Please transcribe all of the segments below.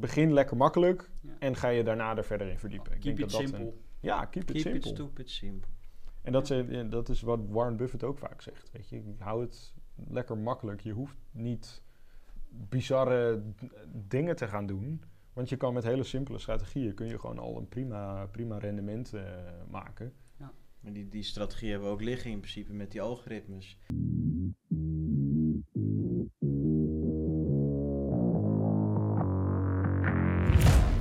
begin lekker makkelijk Ja. en ga je daarna er verder in verdiepen. Ik Keep denk it dat dat simple. een- ja, keep it Keep it simple. stupid simple. En dat, ze- ja, dat is wat Warren Buffett ook vaak zegt. Weet je, hou het lekker makkelijk. Je hoeft niet bizarre dingen te gaan doen. Want je kan met hele simpele strategieën kun je gewoon al een prima, prima rendement eh, maken. Maar die, die strategie hebben we ook liggen in principe met die algoritmes.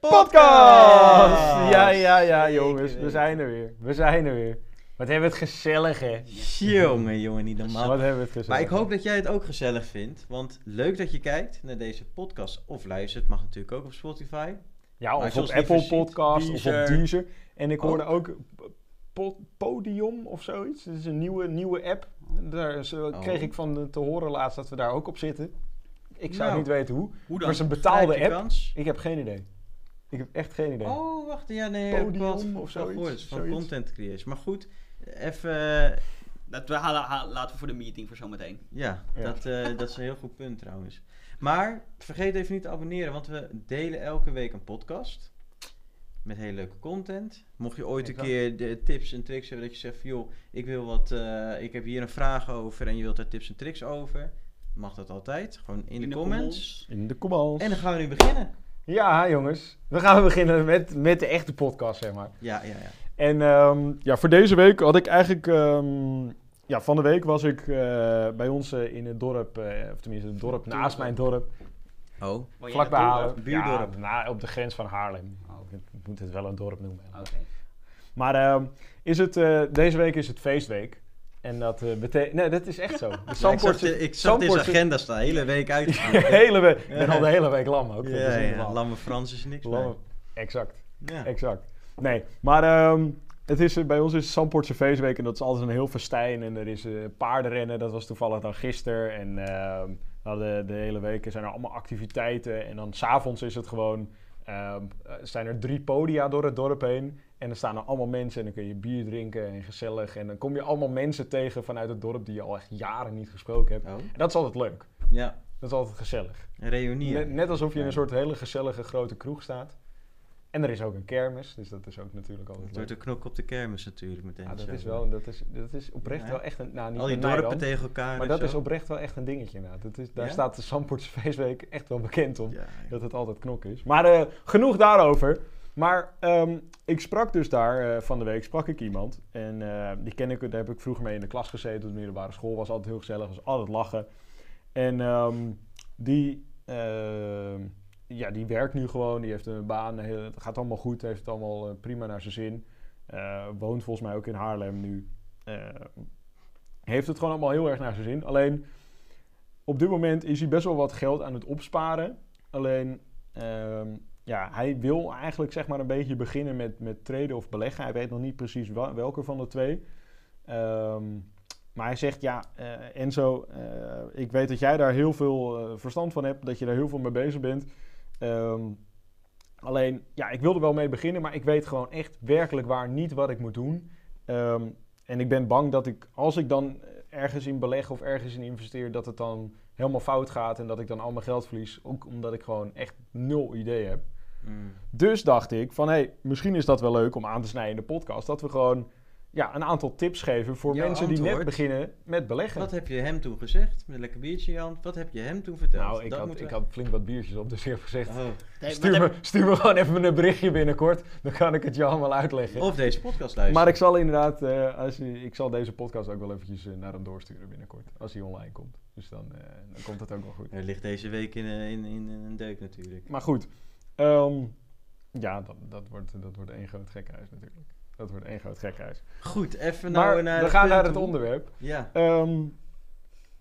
podcast! Ja, ja, ja, jongens. We zijn er weer. We zijn er weer. Wat hebben we het gezellig, hè? Jongen, jongen, niet normaal. Wat hebben we het gezellig. Maar ik hoop dat jij het ook gezellig vindt. Want leuk dat je kijkt naar deze podcast of luistert. Mag natuurlijk ook op Spotify. Ja, Maar of op Apple Podcast of op Deezer. En ik hoorde Ook. ook po- Podium of zoiets. Dat is een nieuwe, nieuwe app. Daar eh, Oh. kreeg ik van te horen laatst dat we daar ook op zitten. Ik zou Nou. niet weten hoe. Hoe Maar dan? het is een betaalde app. kans. Ik heb geen idee. Ik heb echt geen idee. Oh, wacht. Ja, nee. Podium wat of van zoiets, gehoord, Van zoiets. content creation. Maar goed, even... Dat we halen, ha- laten we voor de meeting voor zometeen. Ja, Ja. Dat, eh, dat is een heel goed punt trouwens. Maar vergeet even niet te abonneren, want we delen elke week een podcast. Met hele leuke content. Mocht je ooit een keer de tips en tricks hebben dat je zegt joh, ik wil wat, eh, ik heb hier een vraag over en je wilt daar tips en tricks over. Mag dat altijd. Gewoon in, de, comments. In de comments. En dan gaan we nu beginnen. Ja, jongens. Dan gaan we beginnen met, met de echte podcast, zeg maar. Ja, ja, ja. En ehm, ja, voor deze week had ik eigenlijk... ehm, ja, van de week was ik eh, bij ons eh, in het dorp, eh, of tenminste het dorp naast mijn dorp, Oh. Vlakbij Haarlem. Buurdorp. Ja, na, op de grens van Haarlem. Oh. Ik moet het wel een dorp noemen. Oké. Maar ehm, is het, eh, deze week is het feestweek. En dat eh, betekent... Nee, dat is echt zo. De Ja, ik zag, Zandpoortse- de- ik zag deze Zandpoortse- agenda staan, de hele week uit. De hele week. Ik ben al de hele week lam ook. Ja, ja. Lamme Frans is niks Lamme- meer. Exact. Ja. Exact. Nee, maar ehm, het is, eh, bij ons is het Zandpoortse feestweek en dat is altijd een heel festijn. En er is eh, paardenrennen, dat was toevallig dan gisteren. En nou, de, de hele week zijn er allemaal activiteiten. En dan s'avonds is het gewoon, ehm, eh, zijn er drie podia door het dorp heen. En dan staan er allemaal mensen en dan kun je bier drinken en gezellig. En dan kom je allemaal mensen tegen vanuit het dorp die je al echt jaren niet gesproken hebt. Oh, En dat is altijd leuk. ja. Dat is altijd gezellig. Een reunie. Net, net alsof je in een soort hele gezellige grote kroeg staat. En er is ook een kermis, dus dat is ook natuurlijk altijd Het wordt een knok op de kermis natuurlijk meteen. Ja, dat zo. is wel, dat is, dat is oprecht Ja. wel echt een, nou niet Al die dorpen dan, tegen elkaar. maar dat zo. is oprecht wel echt een dingetje inderdaad. Dat is, daar Ja? staat de Zandpoortse feestweek echt wel bekend om, Ja, dat het altijd knok is. Maar eh, genoeg daarover. Maar ehm, ik sprak dus daar eh, van de week, sprak ik iemand. En eh, die ken ik, daar heb ik vroeger mee in de klas gezeten op de middelbare school. Was altijd heel gezellig, was altijd lachen. En ehm, die, ehm, ja, die werkt nu gewoon, die heeft een baan, het gaat allemaal goed, heeft het allemaal eh, prima naar zijn zin. Eh, woont volgens mij ook in Haarlem nu. Eh, heeft het gewoon allemaal heel erg naar zijn zin. Alleen op dit moment is hij best wel wat geld aan het opsparen. Alleen ehm, ja, hij wil eigenlijk zeg maar een beetje beginnen met, met traden of beleggen. Hij weet nog niet precies wel- welke van de twee. Ehm, maar hij zegt, ja, eh, Enzo, eh, ik weet dat jij daar heel veel eh, verstand van hebt, dat je daar heel veel mee bezig bent. Ehm, alleen, ja, ik wil er wel mee beginnen, maar ik weet gewoon echt werkelijk waar niet wat ik moet doen. Ehm, en ik ben bang dat ik, als ik dan ergens in beleg of ergens in investeer, dat het dan helemaal fout gaat en dat ik dan al mijn geld verlies. Ook omdat ik gewoon echt nul idee heb. Mm. Dus dacht ik van, hé, hey, misschien is dat wel leuk om aan te snijden in de podcast. Dat we gewoon ja, een aantal tips geven voor Jouw mensen die net beginnen met beleggen. Wat heb je hem toen gezegd? Met een lekker biertje in je hand. Wat heb je hem toen verteld? nou, ik Dat had, ik we- had flink wat biertjes op, dus ik heb gezegd... Oh. Nee, Stuur me, heb- stuur me gewoon even een berichtje binnenkort, dan kan ik het je allemaal uitleggen. Of deze podcast luisteren. maar ik zal inderdaad, eh, als je, ik zal deze podcast ook wel eventjes eh, naar hem doorsturen binnenkort, als hij online komt. Dus dan, eh, dan komt het ook wel goed. Hij ligt deze week in, in, in, in een deuk natuurlijk. Maar goed, ehm, ja, dat, dat, wordt, dat wordt één groot gekhuis natuurlijk. Dat wordt één groot gekhuis. Goed, even nou maar naar we gaan naar het toe. onderwerp. Ja. Ehm,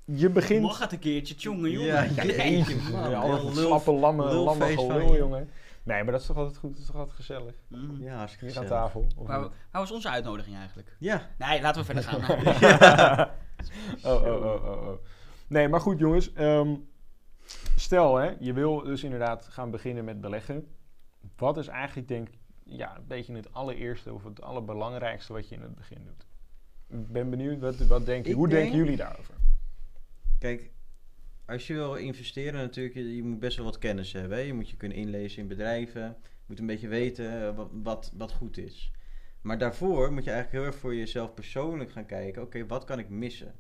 je begint... Mag het een keertje, jongen, jongen. Ja, Ja, man. Ja, al slappe, lamme, lamme gelul, jongen. Nee, maar dat is toch altijd goed? Dat is toch altijd gezellig? Mhm. Ja, hartstikke Hier aan tafel. Waar was onze uitnodiging eigenlijk? Ja, Nee, laten we verder gaan. oh, oh, oh, oh, oh. Nee, maar goed jongens. ehm, stel, hè, je wil dus inderdaad gaan beginnen met beleggen. Wat is eigenlijk, denk ik, ja, een beetje het allereerste of het allerbelangrijkste wat je in het begin doet? Ik ben benieuwd, wat, wat denk je, hoe denken denk- jullie daarover? Kijk, als je wil investeren natuurlijk, je, je moet best wel wat kennis hebben. Hè? Je moet je kunnen inlezen in bedrijven. Je moet een beetje weten eh, wat, wat, wat goed is. Maar daarvoor moet je eigenlijk heel erg voor jezelf persoonlijk gaan kijken. Oké, wat kan ik missen?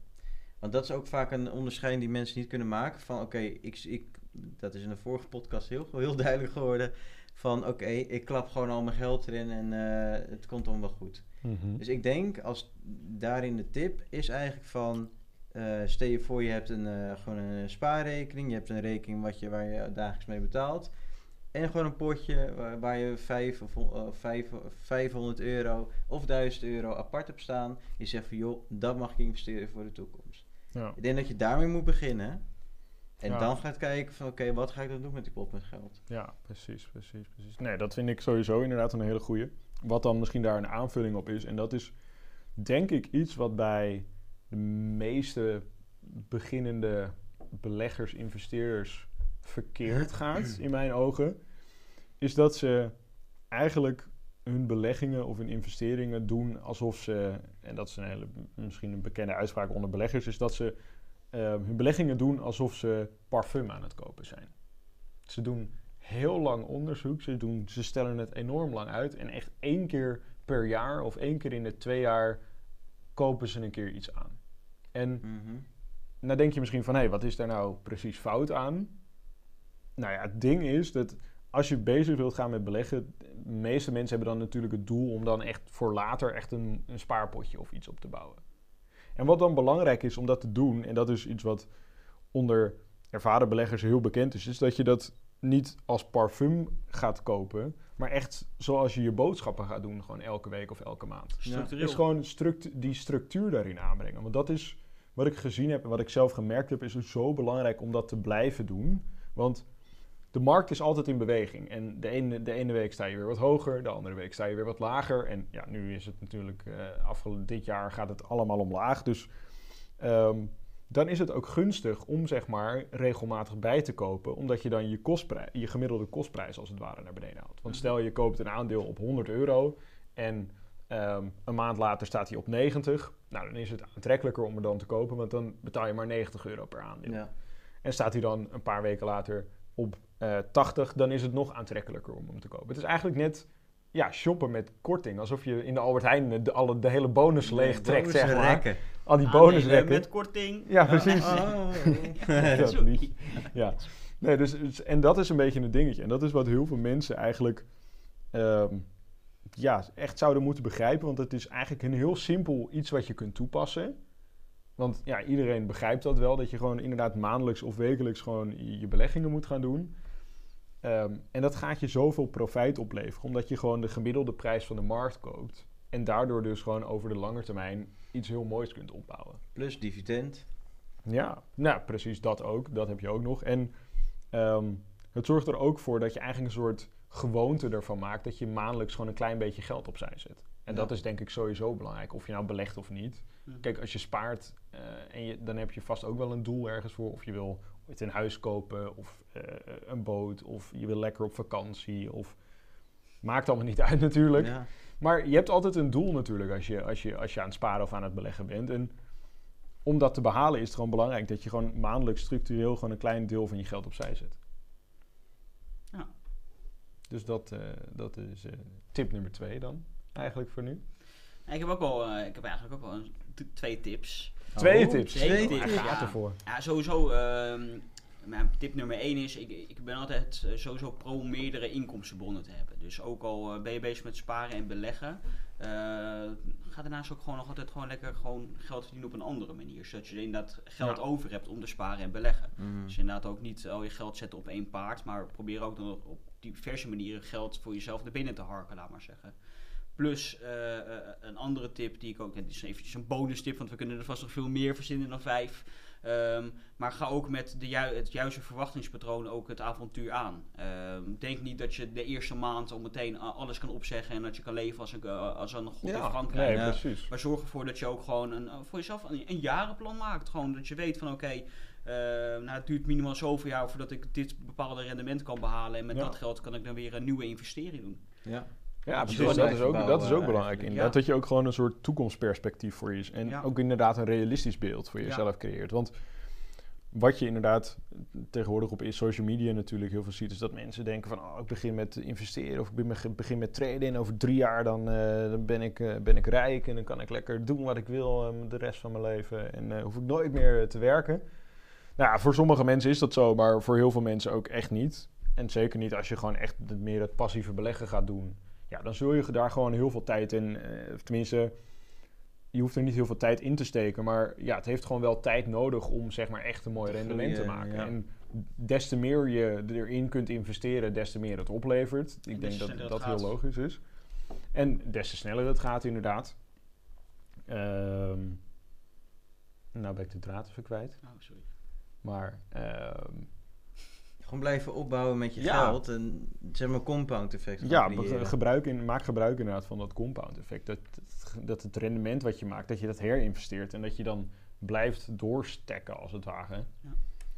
Want dat is ook vaak een onderscheiding die mensen niet kunnen maken. Van oké, ik, ik, dat is in de vorige podcast heel, heel duidelijk geworden. Van oké, ik klap gewoon al mijn geld erin en eh, het komt dan wel goed. Dus ik denk, als daarin de tip is eigenlijk van... eh, stel je voor, je hebt een, eh, gewoon een spaarrekening. Je hebt een rekening wat je, waar je dagelijks mee betaalt. En gewoon een potje waar, waar je vijf of, hon- eh, vijf, 500 euro of 1000 euro apart hebt staan. Je zegt van, joh, dat mag ik investeren voor de toekomst. Ja. Ik denk dat je daarmee moet beginnen. En Ja. dan gaat kijken van, oké, wat ga ik dan doen met die pot met geld? Ja, precies, precies, precies. Nee, dat vind ik sowieso inderdaad een hele goeie. Wat dan misschien daar een aanvulling op is. En dat is denk ik iets wat bij de meeste beginnende beleggers, investeerders verkeerd gaat, in mijn ogen. Is dat ze eigenlijk hun beleggingen of hun investeringen doen alsof ze, en dat is een hele, misschien een bekende uitspraak onder beleggers, is dat ze eh, hun beleggingen doen alsof ze parfum aan het kopen zijn. Ze doen heel lang onderzoek. Ze, doen, ze stellen het enorm lang uit. En echt één keer per jaar of één keer in de twee jaar kopen ze een keer iets aan. En Mhm. nou denk je misschien van, hé, wat is daar nou precies fout aan? Nou ja, het ding is dat als je bezig wilt gaan met beleggen... de meeste mensen hebben dan natuurlijk het doel om dan echt voor later echt een, een spaarpotje of iets op te bouwen. En wat dan belangrijk is om dat te doen, en dat is iets wat onder ervaren beleggers heel bekend is, is dat je dat niet als parfum gaat kopen, maar echt zoals je je boodschappen gaat doen, gewoon elke week of elke maand. Structureel. Is gewoon struct- die structuur daarin aanbrengen. Want dat is wat ik gezien heb en wat ik zelf gemerkt heb, is het zo belangrijk om dat te blijven doen. Want de markt is altijd in beweging. En de ene, de ene week sta je weer wat hoger, de andere week sta je weer wat lager. En ja, nu is het natuurlijk, eh afgelopen dit jaar gaat het allemaal omlaag. Dus ehm, dan is het ook gunstig om zeg maar regelmatig bij te kopen. Omdat je dan je, kostprij- je gemiddelde kostprijs als het ware naar beneden haalt. Want stel je koopt een aandeel op 100 euro en ehm, een maand later staat hij op 90. Nou, dan is het aantrekkelijker om er dan te kopen, want dan betaal je maar 90 euro per aandeel. Ja. En staat hij dan een paar weken later op eh 80, dan is het nog aantrekkelijker om hem te kopen. Het is eigenlijk net ja, shoppen met korting. Alsof je in de Albert Heijn de, alle, de hele bonus leeg trekt, zeg maar. Rekken. Al die Aandelen bonusrekken. met korting. Ja, precies. Oh. Dat Sorry. liedje. Ja. Nee, dus, dus- en dat is een beetje een dingetje. En dat is wat heel veel mensen eigenlijk ehm, ja, echt zouden moeten begrijpen. Want het is eigenlijk een heel simpel iets wat je kunt toepassen. Want ja, iedereen begrijpt dat wel. Dat je gewoon inderdaad maandelijks of wekelijks gewoon je beleggingen moet gaan doen. Ehm, en dat gaat je zoveel profijt opleveren. Omdat je gewoon de gemiddelde prijs van de markt koopt. En daardoor dus gewoon over de lange termijn iets heel moois kunt opbouwen. Plus dividend. Ja, nou precies dat ook. Dat heb je ook nog. En ehm, het zorgt er ook voor dat je eigenlijk een soort gewoonte ervan maakt dat je maandelijks gewoon een klein beetje geld opzij zet. En Ja. dat is denk ik sowieso belangrijk, of je nou belegt of niet. Hm. Kijk, als je spaart eh, en je, dan heb je vast ook wel een doel ergens voor. Of je wil het een huis kopen, of eh, een boot, of je wil lekker op vakantie. Of maakt allemaal niet uit natuurlijk. Ja. Maar je hebt altijd een doel natuurlijk als je, als, je, als je aan het sparen of aan het beleggen bent. En om dat te behalen is het gewoon belangrijk dat je gewoon maandelijks structureel gewoon een klein deel van je geld opzij zet. Ja. Dus dat, eh, dat is eh, tip nummer twee dan, eigenlijk voor nu. Ik heb ook wel, eh, ik heb eigenlijk ook wel een, twee tips. Twee Oh, tips. twee tips, gaat ja. ervoor. Ja, sowieso. ehm, mijn tip nummer één is, ik, ik ben altijd eh, sowieso pro om meerdere inkomstenbronnen te hebben. Dus ook al eh, ben je bezig met sparen en beleggen, eh, ga daarnaast ook gewoon nog altijd gewoon lekker gewoon geld verdienen op een andere manier. Zodat je inderdaad geld Ja. over hebt om te sparen en beleggen. Mhm. Dus inderdaad ook niet al je geld zetten op één paard, maar probeer ook dan op diverse manieren geld voor jezelf naar binnen te harken, laat maar zeggen. Plus eh, eh, een andere tip die ik ook, en die is eventjes een bonus tip, want we kunnen er vast nog veel meer verzinnen dan vijf. Ehm, maar ga ook met de ju het juiste verwachtingspatroon ook het avontuur aan. Ehm, denk niet dat je de eerste maand al meteen alles kan opzeggen en dat je kan leven als een, eh, als een god Frankrijk. nee, Ja. precies. Maar zorg ervoor dat je ook gewoon een, voor jezelf een, een jarenplan maakt. Gewoon dat je weet van oké, eh, nou, het duurt minimaal zoveel jaar voordat ik dit bepaalde rendement kan behalen. En met Ja. dat geld kan ik dan weer een nieuwe investering doen. Ja. Ja, precies. Dat is ook, dat is ook belangrijk. Inderdaad, dat je ook gewoon een soort toekomstperspectief voor je is. En Ja. ook inderdaad een realistisch beeld voor jezelf creëert. Want wat je inderdaad tegenwoordig op social media natuurlijk heel veel ziet, is dat mensen denken van, oh, ik begin met investeren of ik begin- met traden en over drie jaar dan, eh, dan ben, ik, eh, ben ik rijk en dan kan ik lekker doen wat ik wil eh, de rest van mijn leven en hoef ik nooit meer te werken. Nou, ja, voor sommige mensen is dat zo, maar voor heel veel mensen ook echt niet. En zeker niet als je gewoon echt meer het passieve beleggen gaat doen. Ja, dan zul je daar gewoon heel veel tijd in, of tenminste, je hoeft er niet heel veel tijd in te steken, maar ja, het heeft gewoon wel tijd nodig om zeg maar echt een mooi rendement te maken. ja. En des te meer je erin kunt investeren, des te meer het oplevert. Ik denk dat dat heel logisch is. En des te sneller het gaat inderdaad. Ehm nou ben ik de draad even kwijt. Oh, sorry. Maar ehm, Gewoon blijven opbouwen met je Ja. geld en zeg maar compound effect ja, gebruik in, maak gebruik inderdaad van dat compound effect. Dat, dat, het rendement wat je maakt, dat je dat herinvesteert. En dat je dan blijft doorstekken als het ware.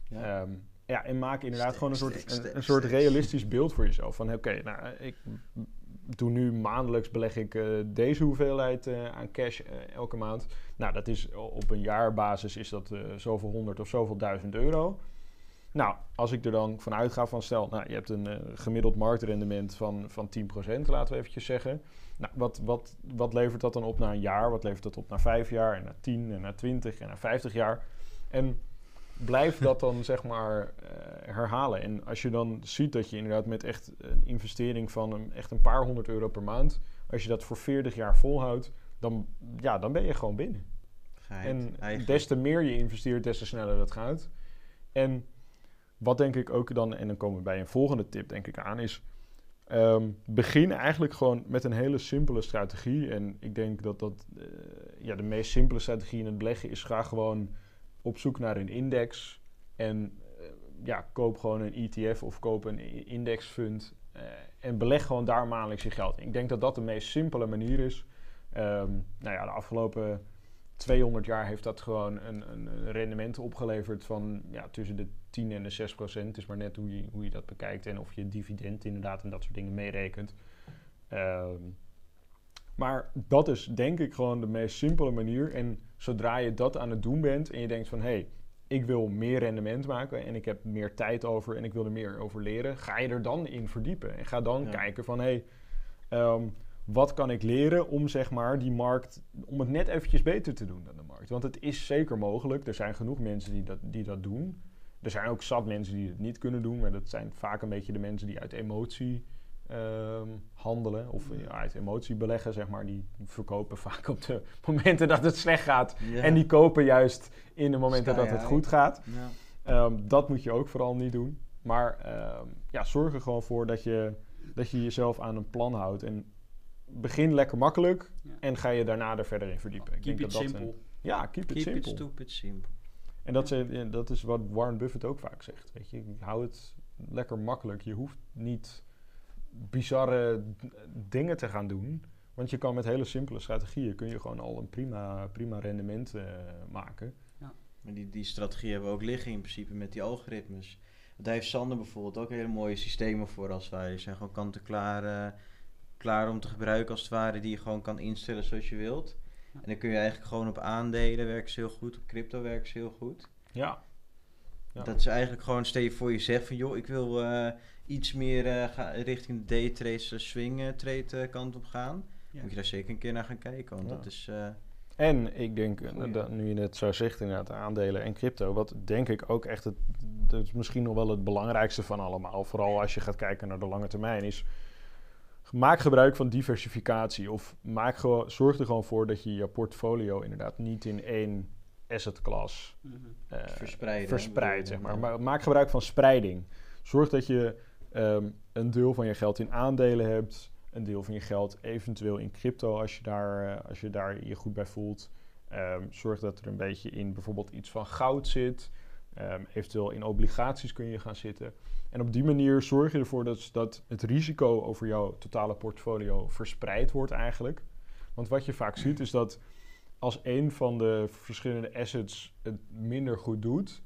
Ja. Ehm, ja, en maak inderdaad Stek, gewoon een soort, stek, een, stek, een soort realistisch beeld voor jezelf. Van oké, nou, ik doe nu maandelijks beleg ik eh, deze hoeveelheid eh, aan cash eh, elke maand. Nou, dat is op een jaarbasis is dat eh, zoveel honderd of zoveel duizend euro. Nou, als ik er dan van uitga van stel, nou, je hebt een eh, gemiddeld marktrendement van, van 10%, laten we eventjes zeggen. Nou, wat, wat, wat levert dat dan op na een jaar? Wat levert dat op na vijf jaar en na 10 en na 20 en na 50 jaar? En blijf dat dan zeg maar eh, herhalen. En als je dan ziet dat je inderdaad met echt een investering van een, echt een paar honderd euro per maand, als je dat voor 40 jaar volhoudt, dan, ja, dan ben je gewoon binnen. Geheid, En eigenlijk. des te meer je investeert, des te sneller dat gaat. En wat denk ik ook dan, en dan komen we bij een volgende tip denk ik aan, is ehm, begin eigenlijk gewoon met een hele simpele strategie. En ik denk dat dat eh, ja, de meest simpele strategie in het beleggen is ga gewoon op zoek naar een index. En eh, ja, koop gewoon een ETF of koop een indexfund. eh, en beleg gewoon daar maandelijks je geld. Ik denk dat dat de meest simpele manier is. Ehm, nou ja, de afgelopen 200 jaar heeft dat gewoon een, een rendement opgeleverd van ja, tussen de 10 en de 6 procent. Het is maar net hoe je, hoe je dat bekijkt en of je dividend inderdaad en dat soort dingen meerekent. Ehm, maar dat is denk ik gewoon de meest simpele manier. En zodra je dat aan het doen bent en je denkt van hé, hey, ik wil meer rendement maken en ik heb meer tijd over en ik wil er meer over leren, ga je er dan in verdiepen. En ga dan Ja. kijken van hé, hey, ehm, wat kan ik leren om zeg maar die markt, om het net eventjes beter te doen dan de markt. Want het is zeker mogelijk. Er zijn genoeg mensen die dat, die dat doen. Er zijn ook zat mensen die het niet kunnen doen, maar dat zijn vaak een beetje de mensen die uit emotie ehm, handelen of ja, uit emotie beleggen, zeg maar. Die verkopen vaak op de momenten dat het slecht gaat Ja. en die kopen juist in de momenten Sky dat het goed gaat. Ja. Ehm, dat moet je ook vooral niet doen. Maar ehm, ja, zorg er gewoon voor dat je, dat je jezelf aan een plan houdt. En begin lekker makkelijk en ga je daarna er verder in verdiepen. Ik Keep denk it dat dat simple. een- ja, keep, it Keep it simple. stupid simple. En dat, is- ja, dat is wat Warren Buffett ook vaak zegt. Weet je, hou het lekker makkelijk. Je hoeft niet bizarre dingen te gaan doen. Want je kan met hele simpele strategieën kun je gewoon al een prima, prima rendement eh, maken. Maar die, die strategie hebben we ook liggen in principe met die algoritmes. Daar heeft Sander bijvoorbeeld ook hele mooie systemen voor als het ware. Die zijn gewoon kant-en-klaar eh, klaar om te gebruiken als het ware. Die je gewoon kan instellen zoals je wilt. En dan kun je eigenlijk gewoon op aandelen werken ze heel goed. Op crypto werken ze heel goed. Ja. Ja. Dat is eigenlijk gewoon, stel je voor je zegt van joh, ik wil eh, iets meer eh, ga, richting de day-trade swing eh, trade kant op gaan. Ja. Moet je daar zeker een keer naar gaan kijken. Want Ja. dat is... eh, En ik denk, dat, nu je het zo zegt inderdaad, aandelen en crypto, wat denk ik ook echt, het, dat is misschien nog wel het belangrijkste van allemaal, vooral als je gaat kijken naar de lange termijn, is maak gebruik van diversificatie of maak gewoon, zorg er gewoon voor dat je je portfolio inderdaad niet in één asset class Mhm. eh, Verspreiden, verspreidt, zeg maar. Maar maak gebruik van spreiding. Zorg dat je ehm, een deel van je geld in aandelen hebt, een deel van je geld eventueel in crypto als je daar, eh, als je daar je goed bij voelt. Ehm, zorg dat er een beetje in bijvoorbeeld iets van goud zit. Ehm, eventueel in obligaties kun je gaan zitten. En op die manier zorg je ervoor dat, dat het risico over jouw totale portfolio verspreid wordt eigenlijk. Want wat je vaak ziet is dat als een van de verschillende assets het minder goed doet,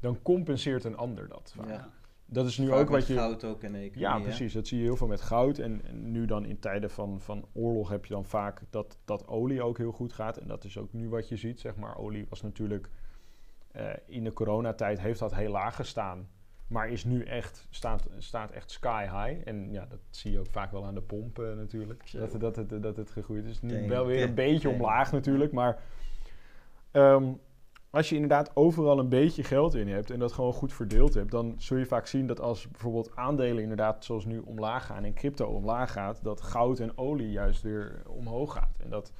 dan compenseert een ander dat. vaak. Ja. Dat is nu Vaak ook wat je. goud ook en economie. Ja, hè? precies. Dat zie je heel veel met goud. En, en nu dan in tijden van, van oorlog heb je dan vaak dat, dat olie ook heel goed gaat. En dat is ook nu wat je ziet, zeg maar. Olie was natuurlijk eh, in de coronatijd heeft dat heel laag gestaan. Maar is nu echt, staat, staat echt sky high. En ja, dat zie je ook vaak wel aan de pomp eh, natuurlijk. Zo. Dat, dat, het, dat het gegroeid is. Nu wel weer een beetje omlaag natuurlijk. Maar ehm, als je inderdaad overal een beetje geld in hebt en dat gewoon goed verdeeld hebt, dan zul je vaak zien dat als bijvoorbeeld aandelen inderdaad zoals nu omlaag gaan en crypto omlaag gaat, dat goud en olie juist weer omhoog gaat. En dat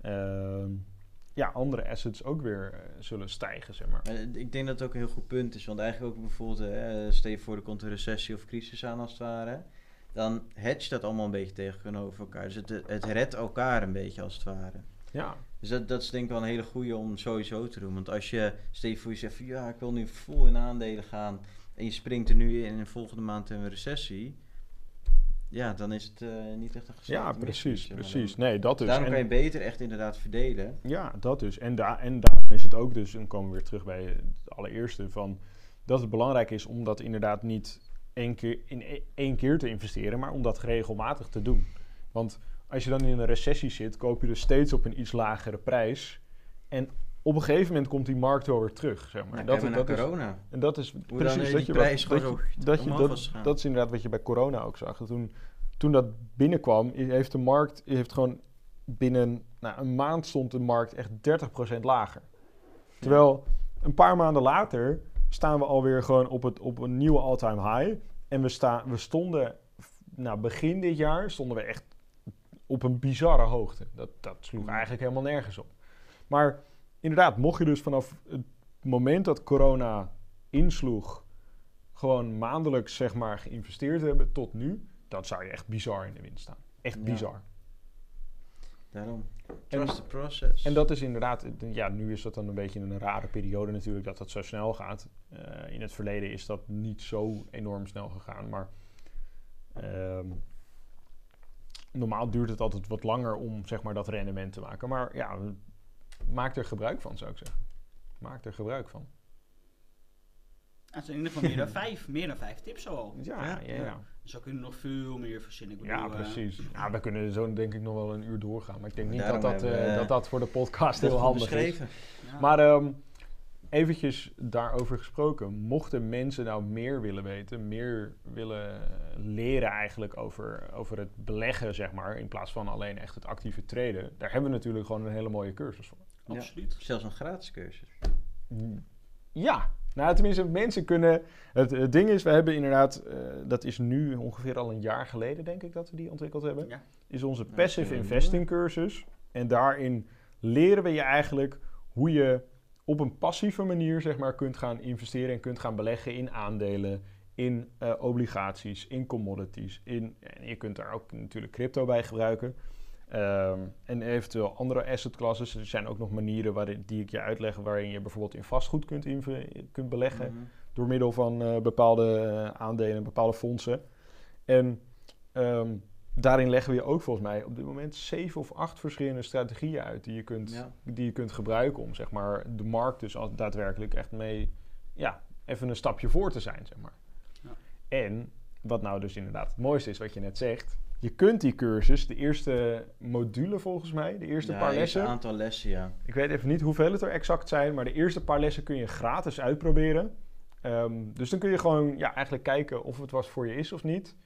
ehm, ja, andere assets ook weer eh, zullen stijgen, zeg maar. Maar ik denk dat het ook een heel goed punt is. Want eigenlijk ook bijvoorbeeld, eh, stel je voor er komt een recessie of crisis aan als het ware. Dan hedge dat allemaal een beetje tegenover elkaar. Dus het, het redt elkaar een beetje als het ware. Ja, Dus dat, dat is denk ik wel een hele goede om sowieso te doen. Want als je, stel je voor je zegt van ja, ik wil nu vol in aandelen gaan. En je springt er nu in en volgende maand hebben we een recessie. Ja, dan is het eh, niet echt een geslaagde ja precies, zeg maar. precies. Nee, dat dus. Daarom En- kan je beter echt inderdaad verdelen. Ja, dat dus. En, da en daarom is het ook dus, en dan komen we weer terug bij het allereerste, van dat het belangrijk is om dat inderdaad niet één keer, in e- één keer te investeren, maar om dat regelmatig te doen. Want als je dan in een recessie zit, koop je dus steeds op een iets lagere prijs. En op een gegeven moment komt die markt wel weer terug, zeg maar. Dat, dat, is, corona. en dat is Hoe precies dat je prijs wat, dat, je, dat, je, dat, dat is inderdaad wat je bij corona ook zag. Toen, toen dat binnenkwam, heeft de markt heeft gewoon binnen nou, een maand stond de markt echt 30% lager. Terwijl een paar maanden later staan we alweer gewoon op, het, op een nieuwe all-time high. En we, staan, we stonden, nou begin dit jaar stonden we echt op een bizarre hoogte. Dat, dat sloeg Mm. eigenlijk helemaal nergens op. Maar inderdaad, mocht je dus vanaf het moment dat corona insloeg, gewoon maandelijks zeg maar geïnvesteerd hebben tot nu, dan zou je echt bizar in de wind staan. Echt Ja. bizar. Daarom. En- Trust the process. En dat is inderdaad, ja, nu is dat dan een beetje een rare periode natuurlijk dat dat zo snel gaat. Eh, in het verleden is dat niet zo enorm snel gegaan, maar ehm, normaal duurt het altijd wat langer om zeg maar dat rendement te maken. Maar ja, maak er gebruik van zou ik zeggen. Maak er gebruik van. Het zijn in ieder geval meer dan vijf, meer dan vijf tips al. Ja, ja, Ja, ja. ja. Dus zo kunnen we nog veel meer verzinnen. Ik Ja, bedoel, eh, precies. Ja, we kunnen zo denk ik nog wel een uur doorgaan. Maar ik denk niet dat dat, eh, eh, dat dat voor de podcast Dat heel handig is. ja. Maar ehm eventjes daarover gesproken. Mochten mensen nou meer willen weten, meer willen leren eigenlijk over, over het beleggen, zeg maar, in plaats van alleen echt het actieve traden, daar hebben we natuurlijk gewoon een hele mooie cursus voor. Absoluut. Zelfs een gratis cursus. Ja, nou tenminste, mensen kunnen. Het, het ding is, we hebben inderdaad, eh, dat is nu ongeveer al een jaar geleden, denk ik, dat we die ontwikkeld hebben. Ja. Is onze Passive Investing cursus. En daarin leren we je eigenlijk hoe je op een passieve manier, zeg maar, kunt gaan investeren en kunt gaan beleggen in aandelen, in eh, obligaties, in commodities. In, en je kunt daar ook natuurlijk crypto bij gebruiken. Ehm, en eventueel andere asset classes. Er zijn ook nog manieren waarin, die ik je uitleg waarin je bijvoorbeeld in vastgoed kunt, kunt beleggen Mhm. door middel van eh, bepaalde eh, aandelen, bepaalde fondsen. En ehm, daarin leggen we je ook volgens mij op dit moment zeven of acht verschillende strategieën uit die je kunt, Ja. die je kunt gebruiken om zeg maar, de markt dus daadwerkelijk echt mee, ja, even een stapje voor te zijn, zeg maar. Ja. En wat nou dus inderdaad het mooiste is wat je net zegt, je kunt die cursus, de eerste module volgens mij, de eerste Ja, paar lessen, een aantal lessen, ja. ik weet even niet hoeveel het er exact zijn, maar de eerste paar lessen kun je gratis uitproberen. Ehm, dus dan kun je gewoon ja, eigenlijk kijken of het wat voor je is of niet.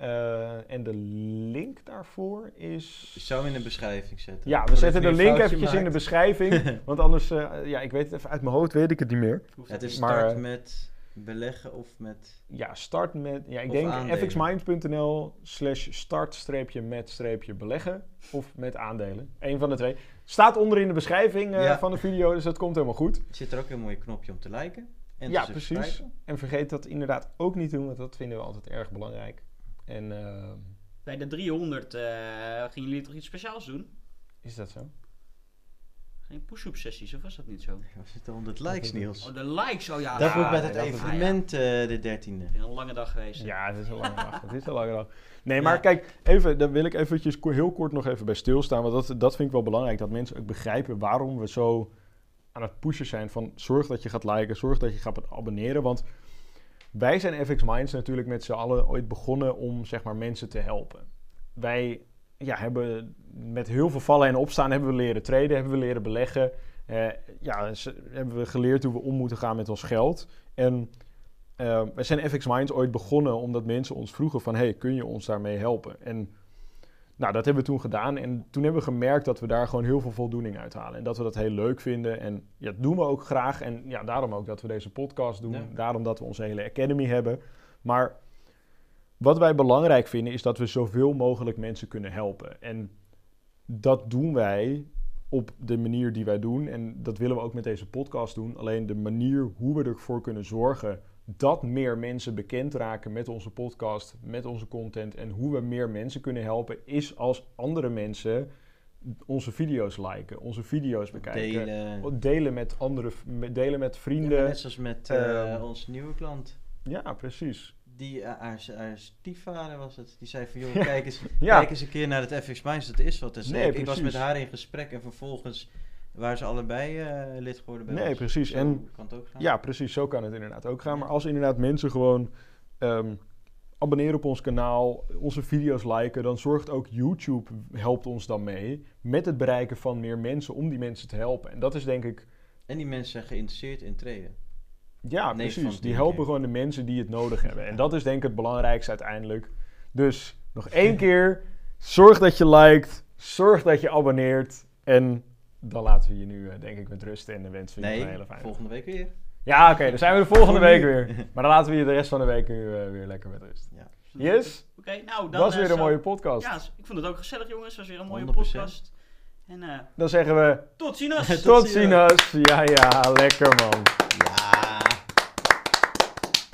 Eh, en de link daarvoor is. Ik zou in de beschrijving zetten. Ja, we zetten de link eventjes in de beschrijving. want anders, eh, ja, ik weet het even uit mijn hoofd, weet ik het niet meer. Het is. Maar, start eh, met beleggen of met... Ja, start met. Ja, ik denk fxmind.nl slash start-met-beleggen. Of met aandelen. Eén van de twee. Staat onder in de beschrijving eh, Ja. van de video, dus dat komt helemaal goed. Er zit er ook een mooi knopje om te liken. En Ja, te precies. En vergeet dat inderdaad ook niet doen, want dat vinden we altijd erg belangrijk. En eh, Bij de 300 eh, gingen jullie toch iets speciaals doen? Is dat zo? Geen push-up sessies, of was dat niet zo? We zitten 100 likes, Niels. Oh, de likes, oh ja. Dat Ja, wordt met het evenement eh, de 13e. Een lange dag geweest. Ja, het is een lange dag. Het is een lange dag. Nee, maar Ja. kijk, even, daar wil ik eventjes heel kort nog even bij stilstaan. Want dat, dat vind ik wel belangrijk. Dat mensen ook begrijpen waarom we zo aan het pushen zijn. Van zorg dat je gaat liken, zorg dat je gaat abonneren. Want wij zijn FX Minds natuurlijk met z'n allen ooit begonnen om zeg maar mensen te helpen. Wij ja, hebben met heel veel vallen en opstaan hebben we leren traden, hebben we leren beleggen. Eh, ja, hebben we geleerd hoe we om moeten gaan met ons geld. En eh, we zijn FX Minds ooit begonnen omdat mensen ons vroegen van... hey, kun je ons daarmee helpen? En nou, dat hebben we toen gedaan. En toen hebben we gemerkt dat we daar gewoon heel veel voldoening uit halen. En dat we dat heel leuk vinden. En ja, dat doen we ook graag. En ja, daarom ook dat we deze podcast doen. Ja. Daarom dat we onze hele academy hebben. Maar wat wij belangrijk vinden is dat we zoveel mogelijk mensen kunnen helpen. En dat doen wij op de manier die wij doen. En dat willen we ook met deze podcast doen. Alleen de manier hoe we ervoor kunnen zorgen dat meer mensen bekend raken met onze podcast, met onze content en hoe we meer mensen kunnen helpen, is als andere mensen onze video's liken, onze video's bekijken. Delen. Delen met andere, delen met Ja, vrienden. net zoals met eh, Ehm, onze nieuwe klant. Ja, precies. Die, eh, haar, haar stiefvader was het. Die zei van, joh, kijk eens, Ja. kijk eens een keer naar het FX Minds. Dat is wat. Dus Nee, ik, ik was met haar in gesprek en vervolgens waren ze allebei eh, lid geworden bij Nee, ons. precies. Zo En- kan het ook gaan. Ja, precies. Zo kan het inderdaad ook gaan. Maar als inderdaad mensen gewoon ehm, abonneren op ons kanaal, onze video's liken, dan zorgt ook YouTube, helpt ons dan mee met het bereiken van meer mensen om die mensen te helpen. En dat is denk ik, En die mensen zijn geïnteresseerd in traden. Ja precies, die helpen gewoon de mensen die het nodig hebben. En dat is denk ik het belangrijkste uiteindelijk. Dus nog één keer, zorg dat je liked, zorg dat je abonneert en dan laten we je nu eh, denk ik met rust en dan wensen we je Nee, een hele fijne volgende week weer. Ja, oké, dan zijn we de volgende week weer. Maar dan laten we je de rest van de week nu eh, weer lekker met rust. Ja. Yes, Oké, nou dan... dat was eh, weer een zo- mooie podcast. Ja, ik vond het ook gezellig jongens. Het was weer een mooie 100%. podcast. En eh, Dan zeggen we tot ziens! tot ziens. Ja, ja, lekker man.